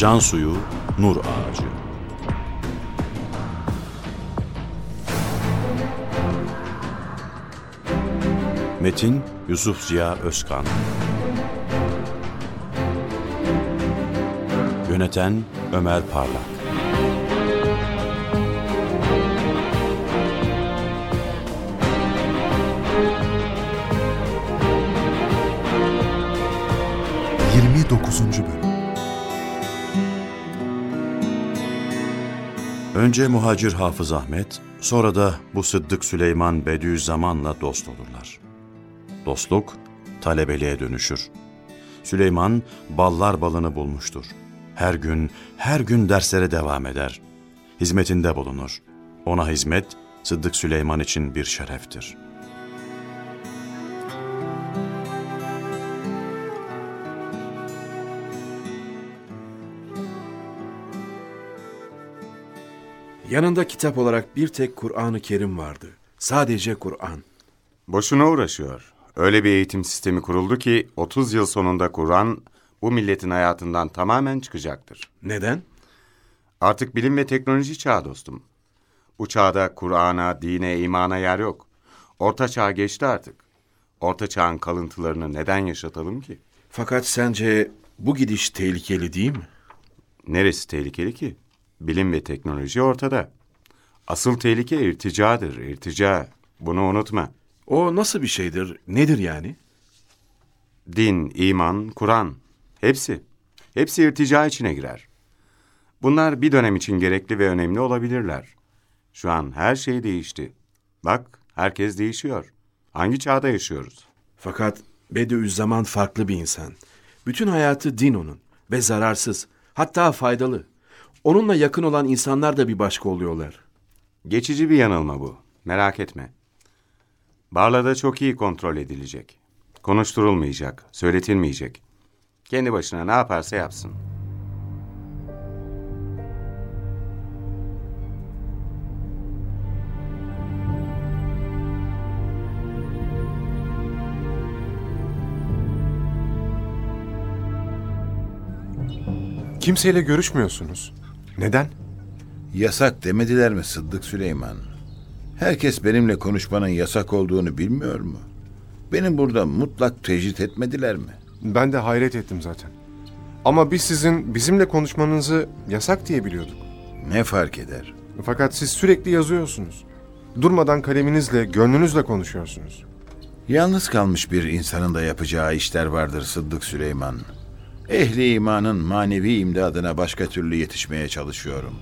Can suyu, nur ağacı. Metin Yusuf Ziya Özkan Yöneten Ömer Parlak Önce muhacir Hafız Ahmet, sonra da bu Sıddık Süleyman Bediüzzaman'la dost olurlar. Dostluk talebeliğe dönüşür. Süleyman ballar balını bulmuştur. Her gün, her gün derslere devam eder. Hizmetinde bulunur. Ona hizmet Sıddık Süleyman için bir şereftir. Yanında kitap olarak bir tek Kur'an-ı Kerim vardı. Sadece Kur'an. Boşuna uğraşıyor. Öyle bir eğitim sistemi kuruldu ki 30 yıl sonunda Kur'an bu milletin hayatından tamamen çıkacaktır. Neden? Artık bilim ve teknoloji çağı dostum. Bu çağda Kur'an'a, dine, imana yer yok. Orta çağ geçti artık. Orta çağın kalıntılarını neden yaşatalım ki? Fakat sence bu gidiş tehlikeli değil mi? Neresi tehlikeli ki? Bilim ve teknoloji ortada. Asıl tehlike irticadır, irtica. Bunu unutma. O nasıl bir şeydir? Nedir yani? Din, iman, Kur'an. Hepsi. Hepsi irtica içine girer. Bunlar bir dönem için gerekli ve önemli olabilirler. Şu an her şey değişti. Bak, herkes değişiyor. Hangi çağda yaşıyoruz? Fakat Bediüzzaman farklı bir insan. Bütün hayatı din onun ve zararsız, hatta faydalı. Onunla yakın olan insanlar da bir başka oluyorlar. Geçici bir yanılma bu. Merak etme. Barla'da çok iyi kontrol edilecek. Konuşturulmayacak, söyletilmeyecek. Kendi başına ne yaparsa yapsın. Kimseyle görüşmüyorsunuz. Neden? Yasak demediler mi Sıddık Süleyman? Herkes benimle konuşmanın yasak olduğunu bilmiyor mu? Benim burada mutlak tecrit etmediler mi? Ben de hayret ettim zaten. Ama biz sizin bizimle konuşmanızı yasak diye biliyorduk. Ne fark eder? Fakat siz sürekli yazıyorsunuz. Durmadan kaleminizle, gönlünüzle konuşuyorsunuz. Yalnız kalmış bir insanın da yapacağı işler vardır Sıddık Süleyman. Ehli imanın manevi imdadına başka türlü yetişmeye çalışıyorum.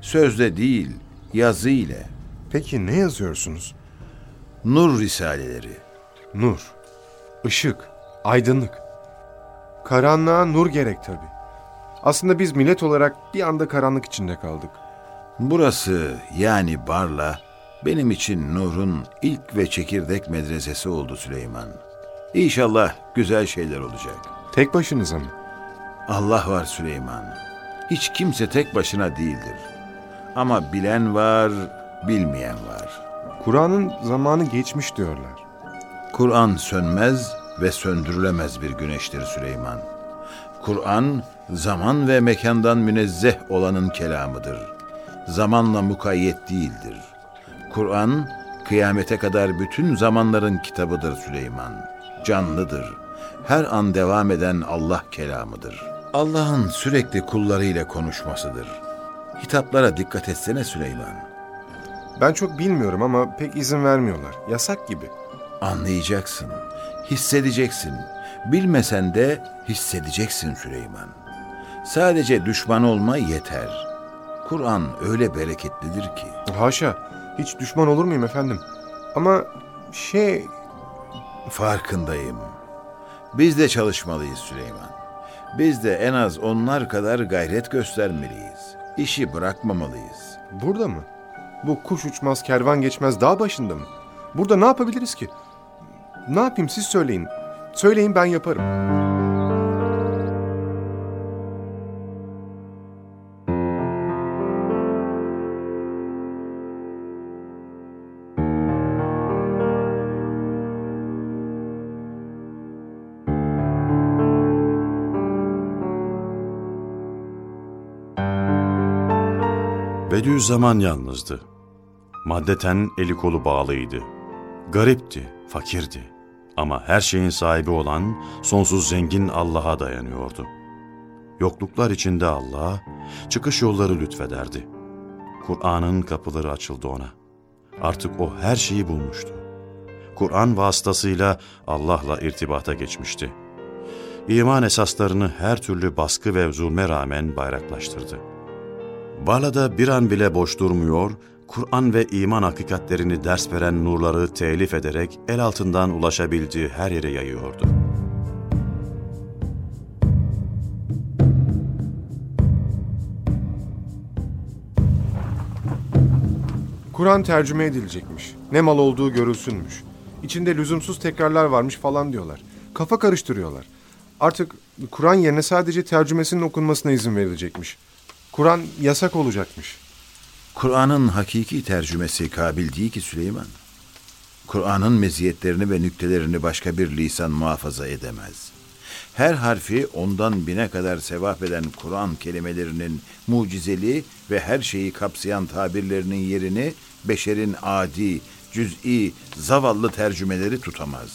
Sözle değil, yazı ile. Peki ne yazıyorsunuz? Nur risaleleri. Nur, ışık, aydınlık. Karanlığa nur gerek tabii. Aslında biz millet olarak bir anda karanlık içinde kaldık. Burası yani Barla benim için Nur'un ilk ve çekirdek medresesi oldu Süleyman. İnşallah güzel şeyler olacak. Tek başınıza mı? Allah var Süleyman. Hiç kimse tek başına değildir. Ama bilen var, bilmeyen var. Kur'an'ın zamanı geçmiş diyorlar. Kur'an sönmez ve söndürülemez bir güneştir Süleyman. Kur'an zaman ve mekandan münezzeh olanın kelamıdır. Zamanla mukayyet değildir. Kur'an kıyamete kadar bütün zamanların kitabıdır Süleyman. Canlıdır. Her an devam eden Allah kelamıdır. Allah'ın sürekli kullarıyla konuşmasıdır. Hitaplara dikkat etsene Süleyman. Ben çok bilmiyorum ama pek izin vermiyorlar. Yasak gibi. Anlayacaksın, hissedeceksin. Bilmesen de hissedeceksin Süleyman. Sadece düşman olma yeter. Kur'an öyle bereketlidir ki. Haşa, hiç düşman olur muyum efendim? Ama şey, Farkındayım. Biz de çalışmalıyız Süleyman. Biz de en az onlar kadar gayret göstermeliyiz. İşi bırakmamalıyız. burada mı? Bu kuş uçmaz, kervan geçmez dağ başında mı? Burada ne yapabiliriz ki? Ne yapayım siz söyleyin. Söyleyin ben yaparım. Bediüzzaman yalnızdı. Maddeten eli kolu bağlıydı. Garipti, fakirdi. Ama her şeyin sahibi olan sonsuz zengin Allah'a dayanıyordu. Yokluklar içinde Allah, çıkış yolları lütfederdi. Kur'an'ın kapıları açıldı ona. Artık o her şeyi bulmuştu. Kur'an vasıtasıyla Allah'la irtibata geçmişti. İman esaslarını her türlü baskı ve zulme rağmen bayraklaştırdı. Bala'da bir an bile boş durmuyor, Kur'an ve iman hakikatlerini ders veren nurları telif ederek el altından ulaşabildiği her yere yayıyordu. Kur'an tercüme edilecekmiş. Ne mal olduğu görülsünmüş. İçinde lüzumsuz tekrarlar varmış falan diyorlar. Kafa karıştırıyorlar. Artık Kur'an yerine sadece tercümesinin okunmasına izin verilecekmiş. Kur'an yasak olacakmış. Kur'an'ın hakiki tercümesi kabil değil ki Süleyman. Kur'an'ın meziyetlerini ve nüktelerini başka bir lisan muhafaza edemez. Her harfi ondan bine kadar sevap eden Kur'an kelimelerinin mucizeli ve her şeyi kapsayan tabirlerinin yerini beşerin adi, cüz'i, zavallı tercümeleri tutamaz.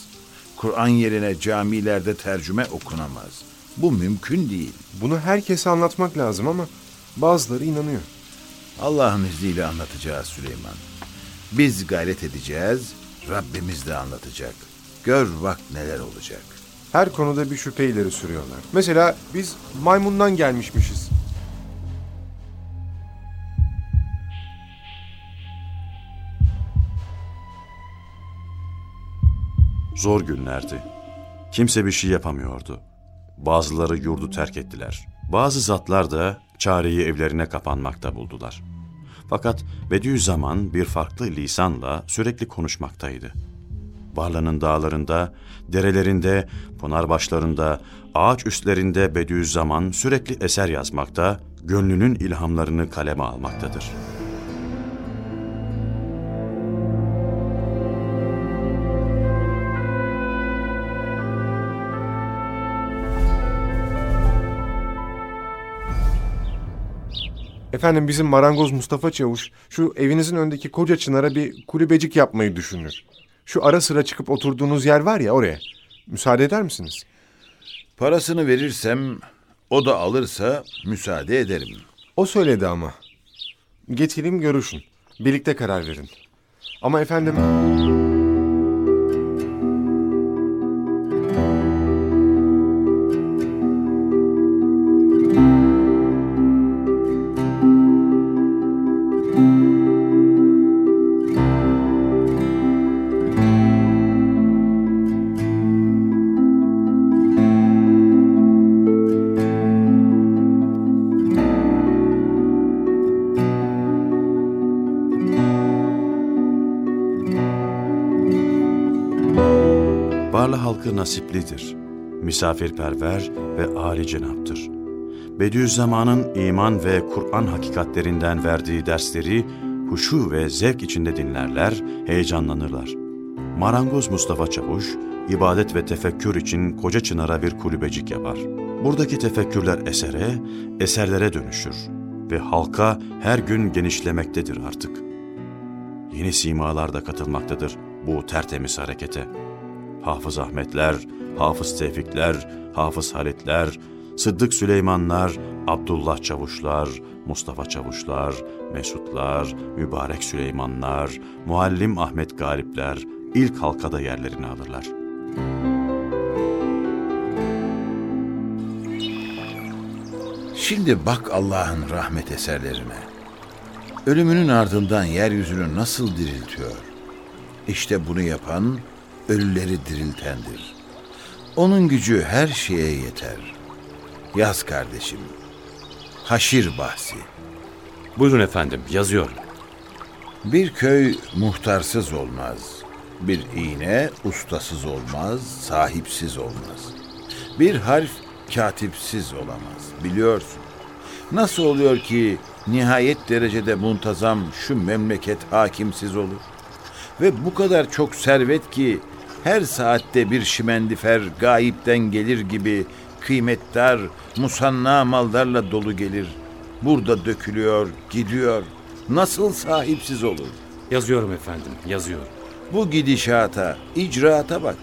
Kur'an yerine camilerde tercüme okunamaz. Bu mümkün değil. Bunu herkese anlatmak lazım ama bazıları inanıyor. Allah'ın izniyle anlatacağız Süleyman. Biz gayret edeceğiz, Rabbimiz de anlatacak. Gör bak neler olacak. Her konuda bir şüphe ileri sürüyorlar. Mesela biz maymundan gelmişmişiz. Zor günlerdi. Kimse bir şey yapamıyordu. Bazıları yurdu terk ettiler. Bazı zatlar da çareyi evlerine kapanmakta buldular. Fakat Bediüzzaman bir farklı lisanla sürekli konuşmaktaydı. Barla'nın dağlarında, derelerinde, pınar başlarında, ağaç üstlerinde Bediüzzaman sürekli eser yazmakta, gönlünün ilhamlarını kaleme almaktadır. Efendim bizim marangoz Mustafa Çavuş şu evinizin önündeki koca çınara bir kulübecik yapmayı düşünür. Şu ara sıra çıkıp oturduğunuz yer var ya oraya. Müsaade eder misiniz? Parasını verirsem, o da alırsa müsaade ederim. O söyledi ama. Getireyim görüşün. Birlikte karar verin. Ama efendim... nasiplidir, misafirperver ve âli cenaptır. Bediüzzaman'ın iman ve Kur'an hakikatlerinden verdiği dersleri huşu ve zevk içinde dinlerler, heyecanlanırlar. Marangoz Mustafa Çavuş, ibadet ve tefekkür için Koca Çınar'a bir kulübecik yapar. Buradaki tefekkürler esere, eserlere dönüşür ve halka her gün genişlemektedir artık. Yeni simalar da katılmaktadır bu tertemiz harekete. Hafız Ahmetler, Hafız Tevfikler, Hafız Halitler, Sıddık Süleymanlar, Abdullah Çavuşlar, Mustafa Çavuşlar, Mesutlar, Mübarek Süleymanlar, Muallim Ahmet Galipler ilk halkada yerlerini alırlar. Şimdi bak Allah'ın rahmet eserlerine. Ölümünün ardından yeryüzünü nasıl diriltiyor? İşte bunu yapan ölüleri diriltendir. Onun gücü her şeye yeter. Yaz kardeşim. Haşir bahsi. Buyurun efendim, yazıyorum. Bir köy muhtarsız olmaz. Bir iğne ustasız olmaz, sahipsiz olmaz. Bir harf katipsiz olamaz, biliyorsun. Nasıl oluyor ki nihayet derecede muntazam şu memleket hakimsiz olur? Ve bu kadar çok servet ki her saatte bir şimendifer gayipten gelir gibi kıymetdar, musanna mallarla dolu gelir. Burada dökülüyor, gidiyor. nasıl sahipsiz olur? Yazıyorum efendim, yazıyorum. Bu gidişata, icraata bak.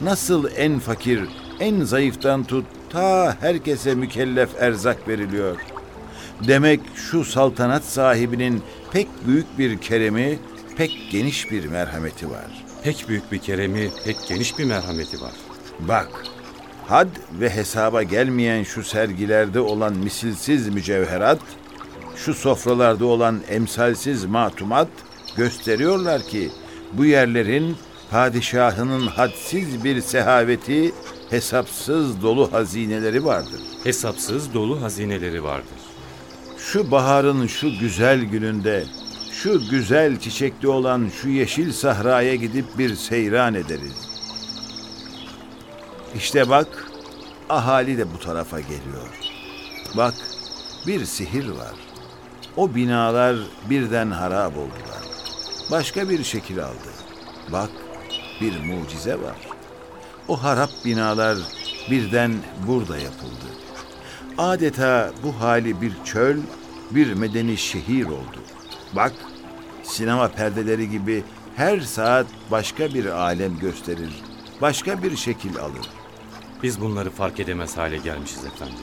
Nasıl en fakir, en zayıftan tut ta herkese mükellef erzak veriliyor. Demek şu saltanat sahibinin pek büyük bir keremi, pek geniş bir merhameti var. Pek büyük bir keremi, pek geniş bir merhameti var. Bak, had ve hesaba gelmeyen şu sergilerde olan misilsiz mücevherat, şu sofralarda olan emsalsiz matumat gösteriyorlar ki bu yerlerin padişahının hadsiz bir sehaveti, hesapsız dolu hazineleri vardır. Hesapsız dolu hazineleri vardır. Şu baharın şu güzel gününde, şu güzel çiçekli olan şu yeşil sahraya gidip bir seyran ederiz. İşte bak, ahali de bu tarafa geliyor. Bak, bir sihir var. O binalar birden harap oldular. Başka bir şekil aldı. Bak, bir mucize var. O harap binalar birden burada yapıldı. Adeta bu hali bir çöl, bir medeni şehir oldu. Bak, sinema perdeleri gibi her saat başka bir alem gösterir, başka bir şekil alır. Biz bunları fark edemez hale gelmişiz efendim.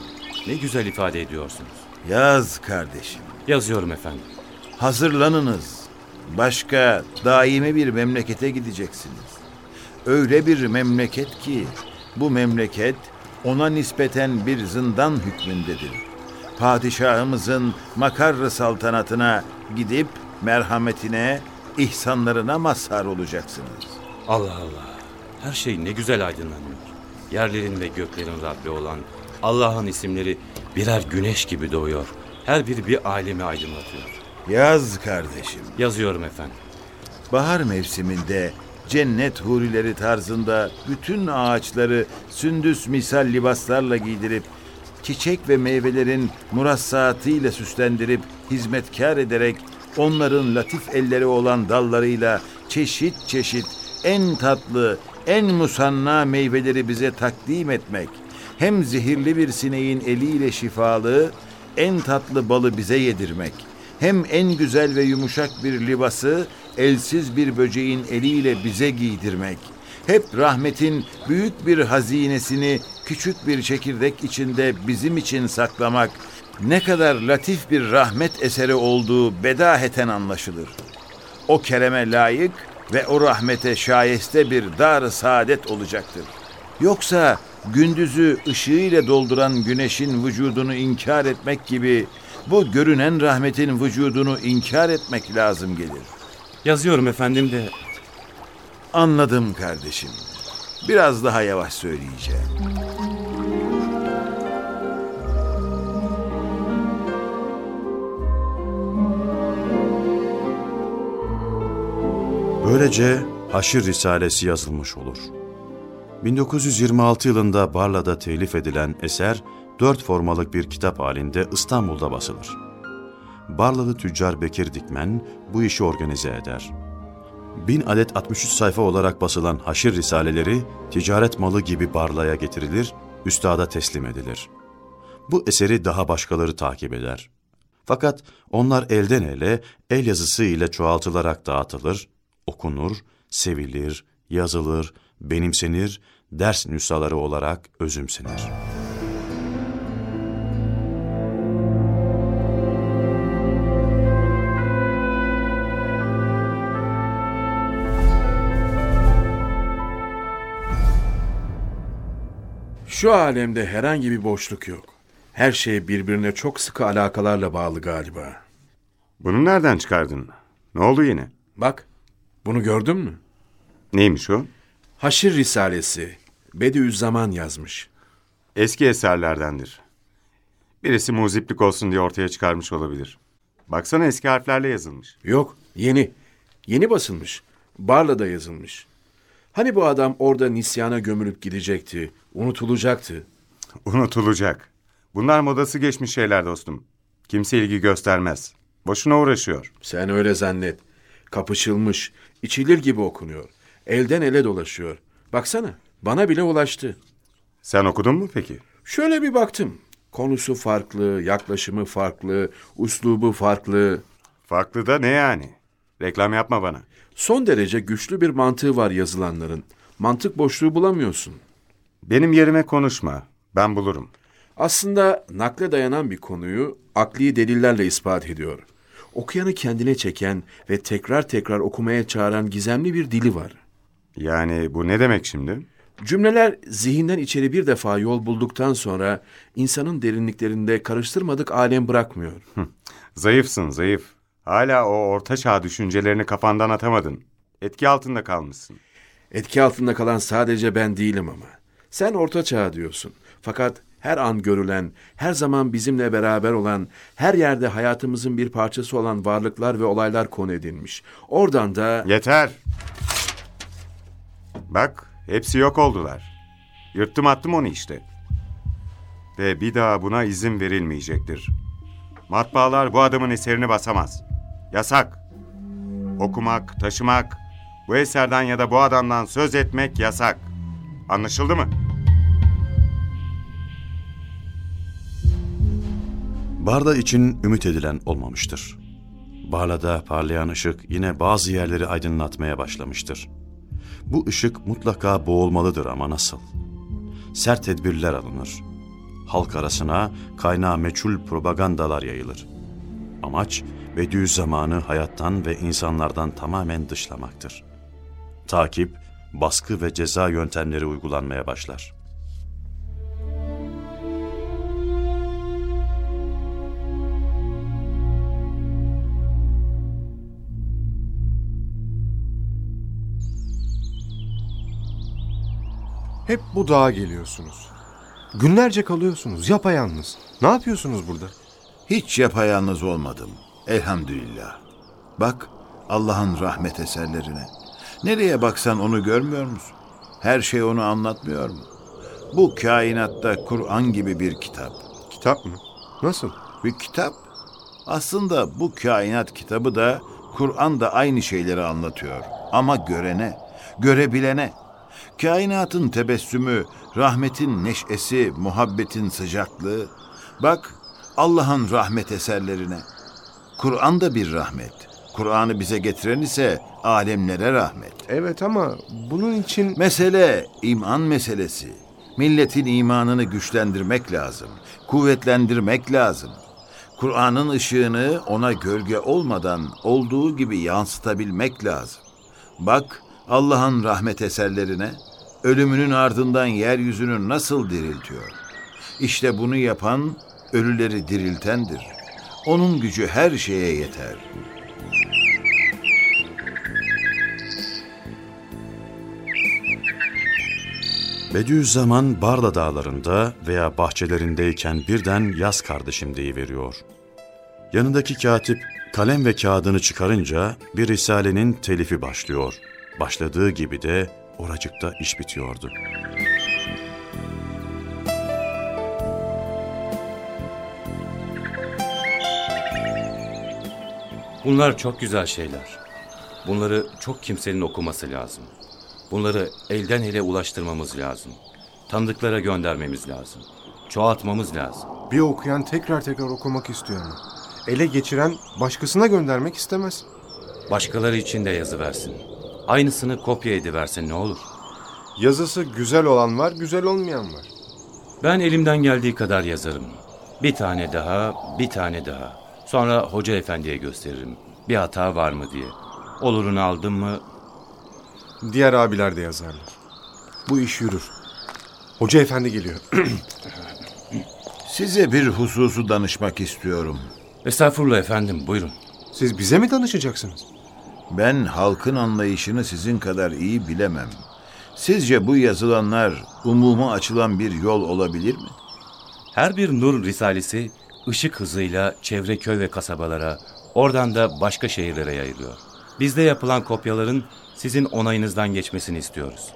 Ne güzel ifade ediyorsunuz. Yaz kardeşim, Yazıyorum efendim. hazırlanınız. Başka daimi bir memlekete gideceksiniz. Öyle bir memleket ki bu memleket ona nispeten bir zindan hükmündedir. Padişahımızın makarrı saltanatına gidip merhametine, ihsanlarına mazhar olacaksınız. Allah Allah. Her şey ne güzel aydınlanıyor. Yerlerin ve göklerin Rabbi olan Allah'ın isimleri birer güneş gibi doğuyor. Her biri bir alemi aydınlatıyor. Yaz kardeşim. Yazıyorum efendim. Bahar mevsiminde cennet hurileri tarzında bütün ağaçları sündüs misal libaslarla giydirip çiçek ve meyvelerin murassaatıyla süslendirip hizmetkar ederek onların latif elleri olan dallarıyla çeşit çeşit en tatlı, en musanna meyveleri bize takdim etmek, hem zehirli bir sineğin eliyle şifalı, en tatlı balı bize yedirmek, hem en güzel ve yumuşak bir libası elsiz bir böceğin eliyle bize giydirmek, hep rahmetin büyük bir hazinesini küçük bir çekirdek içinde bizim için saklamak, ne kadar latif bir rahmet eseri olduğu bedaheten anlaşılır. O kereme layık ve o rahmete şayeste bir dar saadet olacaktır. Yoksa gündüzü ışığıyla dolduran güneşin vücudunu inkar etmek gibi bu görünen rahmetin vücudunu inkar etmek lazım gelir. Yazıyorum efendim de Anladım kardeşim. Biraz daha yavaş söyleyeceğim. Böylece Haşir Risalesi yazılmış olur. 1926 yılında Barla'da telif edilen eser, dört formalık bir kitap halinde İstanbul'da basılır. Barlalı tüccar Bekir Dikmen bu işi organize eder. Bin adet 63 sayfa olarak basılan Haşir Risaleleri ticaret malı gibi Barla'ya getirilir, üstada teslim edilir. Bu eseri daha başkaları takip eder. Fakat onlar elden ele, el yazısı ile çoğaltılarak dağıtılır, okunur, sevilir, yazılır, benimsenir, ders nüshaları olarak özümsenir. Şu alemde herhangi bir boşluk yok. Her şey birbirine çok sıkı alakalarla bağlı galiba. Bunu nereden çıkardın? Ne oldu yine? Bak, bunu gördün mü? Neymiş o? Haşir Risalesi. Bediüzzaman yazmış. Eski eserlerdendir. Birisi muziplik olsun diye ortaya çıkarmış olabilir. Baksana eski harflerle yazılmış. Yok, yeni. Yeni basılmış. Barla'da yazılmış. Hani bu adam orada nisyana gömülüp gidecekti, unutulacaktı. Unutulacak. Bunlar modası geçmiş şeyler dostum. Kimse ilgi göstermez. Boşuna uğraşıyor. Sen öyle zannet. Kapışılmış, içilir gibi okunuyor. Elden ele dolaşıyor. Baksana, bana bile ulaştı. Sen okudun mu peki? Şöyle bir baktım. Konusu farklı, yaklaşımı farklı, uslubu farklı. Farklı da ne yani? Reklam yapma bana. Son derece güçlü bir mantığı var yazılanların. Mantık boşluğu bulamıyorsun. Benim yerime konuşma. Ben bulurum. Aslında nakle dayanan bir konuyu akli delillerle ispat ediyor. Okuyanı kendine çeken ve tekrar tekrar okumaya çağıran gizemli bir dili var. Yani bu ne demek şimdi? Cümleler zihinden içeri bir defa yol bulduktan sonra insanın derinliklerinde karıştırmadık alem bırakmıyor. Zayıfsın, zayıf. Hala o orta çağ düşüncelerini kafandan atamadın. Etki altında kalmışsın. Etki altında kalan sadece ben değilim ama. Sen orta çağ diyorsun. Fakat her an görülen, her zaman bizimle beraber olan, her yerde hayatımızın bir parçası olan varlıklar ve olaylar konu edilmiş. Oradan da Yeter. Bak, hepsi yok oldular. Yırttım attım onu işte. Ve bir daha buna izin verilmeyecektir. Matbaalar bu adamın eserini basamaz. Yasak. Okumak, taşımak, bu eserden ya da bu adamdan söz etmek yasak. Anlaşıldı mı? Barda için ümit edilen olmamıştır. Barla'da parlayan ışık yine bazı yerleri aydınlatmaya başlamıştır. Bu ışık mutlaka boğulmalıdır ama nasıl? Sert tedbirler alınır. Halk arasına kaynağı meçhul propagandalar yayılır. Amaç Bediüzzaman'ı hayattan ve insanlardan tamamen dışlamaktır. Takip, baskı ve ceza yöntemleri uygulanmaya başlar. Hep bu dağa geliyorsunuz. Günlerce kalıyorsunuz yapayalnız. Ne yapıyorsunuz burada? Hiç yapayalnız olmadım. Elhamdülillah. Bak Allah'ın rahmet eserlerine. Nereye baksan onu görmüyor musun? Her şey onu anlatmıyor mu? Bu kainatta Kur'an gibi bir kitap. Kitap mı? Nasıl? Bir kitap. Aslında bu kainat kitabı da Kur'an da aynı şeyleri anlatıyor. Ama görene, görebilene. Kainatın tebessümü, rahmetin neşesi, muhabbetin sıcaklığı. Bak Allah'ın rahmet eserlerine. Kur'an da bir rahmet. Kur'an'ı bize getiren ise alemlere rahmet. Evet ama bunun için... Mesele iman meselesi. Milletin imanını güçlendirmek lazım. Kuvvetlendirmek lazım. Kur'an'ın ışığını ona gölge olmadan olduğu gibi yansıtabilmek lazım. Bak Allah'ın rahmet eserlerine ölümünün ardından yeryüzünü nasıl diriltiyor. İşte bunu yapan ölüleri diriltendir. Onun gücü her şeye yeter. Bediüzzaman Barla dağlarında veya bahçelerindeyken birden yaz kardeşim deyiveriyor. Yanındaki katip kalem ve kağıdını çıkarınca bir risalenin telifi başlıyor. Başladığı gibi de oracıkta iş bitiyordu. Bunlar çok güzel şeyler. Bunları çok kimsenin okuması lazım. Bunları elden ele ulaştırmamız lazım. Tanıdıklara göndermemiz lazım. Çoğaltmamız lazım. Bir okuyan tekrar tekrar okumak istiyor ama. Ele geçiren başkasına göndermek istemez. Başkaları için de yazı versin. Aynısını kopya ediversin ne olur. Yazısı güzel olan var, güzel olmayan var. Ben elimden geldiği kadar yazarım. Bir tane daha, bir tane daha. Sonra hoca efendiye gösteririm. Bir hata var mı diye. Olurunu aldım mı Diğer abiler de yazarlar. Bu iş yürür. Hoca efendi geliyor. Size bir hususu danışmak istiyorum. Estağfurullah efendim buyurun. Siz bize mi danışacaksınız? Ben halkın anlayışını sizin kadar iyi bilemem. Sizce bu yazılanlar umuma açılan bir yol olabilir mi? Her bir nur risalesi ışık hızıyla çevre köy ve kasabalara, oradan da başka şehirlere yayılıyor. Bizde yapılan kopyaların sizin onayınızdan geçmesini istiyoruz.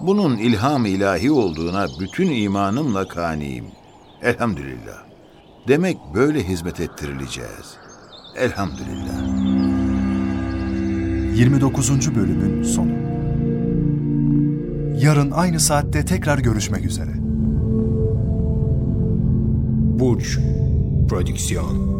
Bunun ilham ilahi olduğuna bütün imanımla kaniyim. Elhamdülillah. Demek böyle hizmet ettirileceğiz. Elhamdülillah. 29. bölümün sonu. Yarın aynı saatte tekrar görüşmek üzere. Burç Prodüksiyon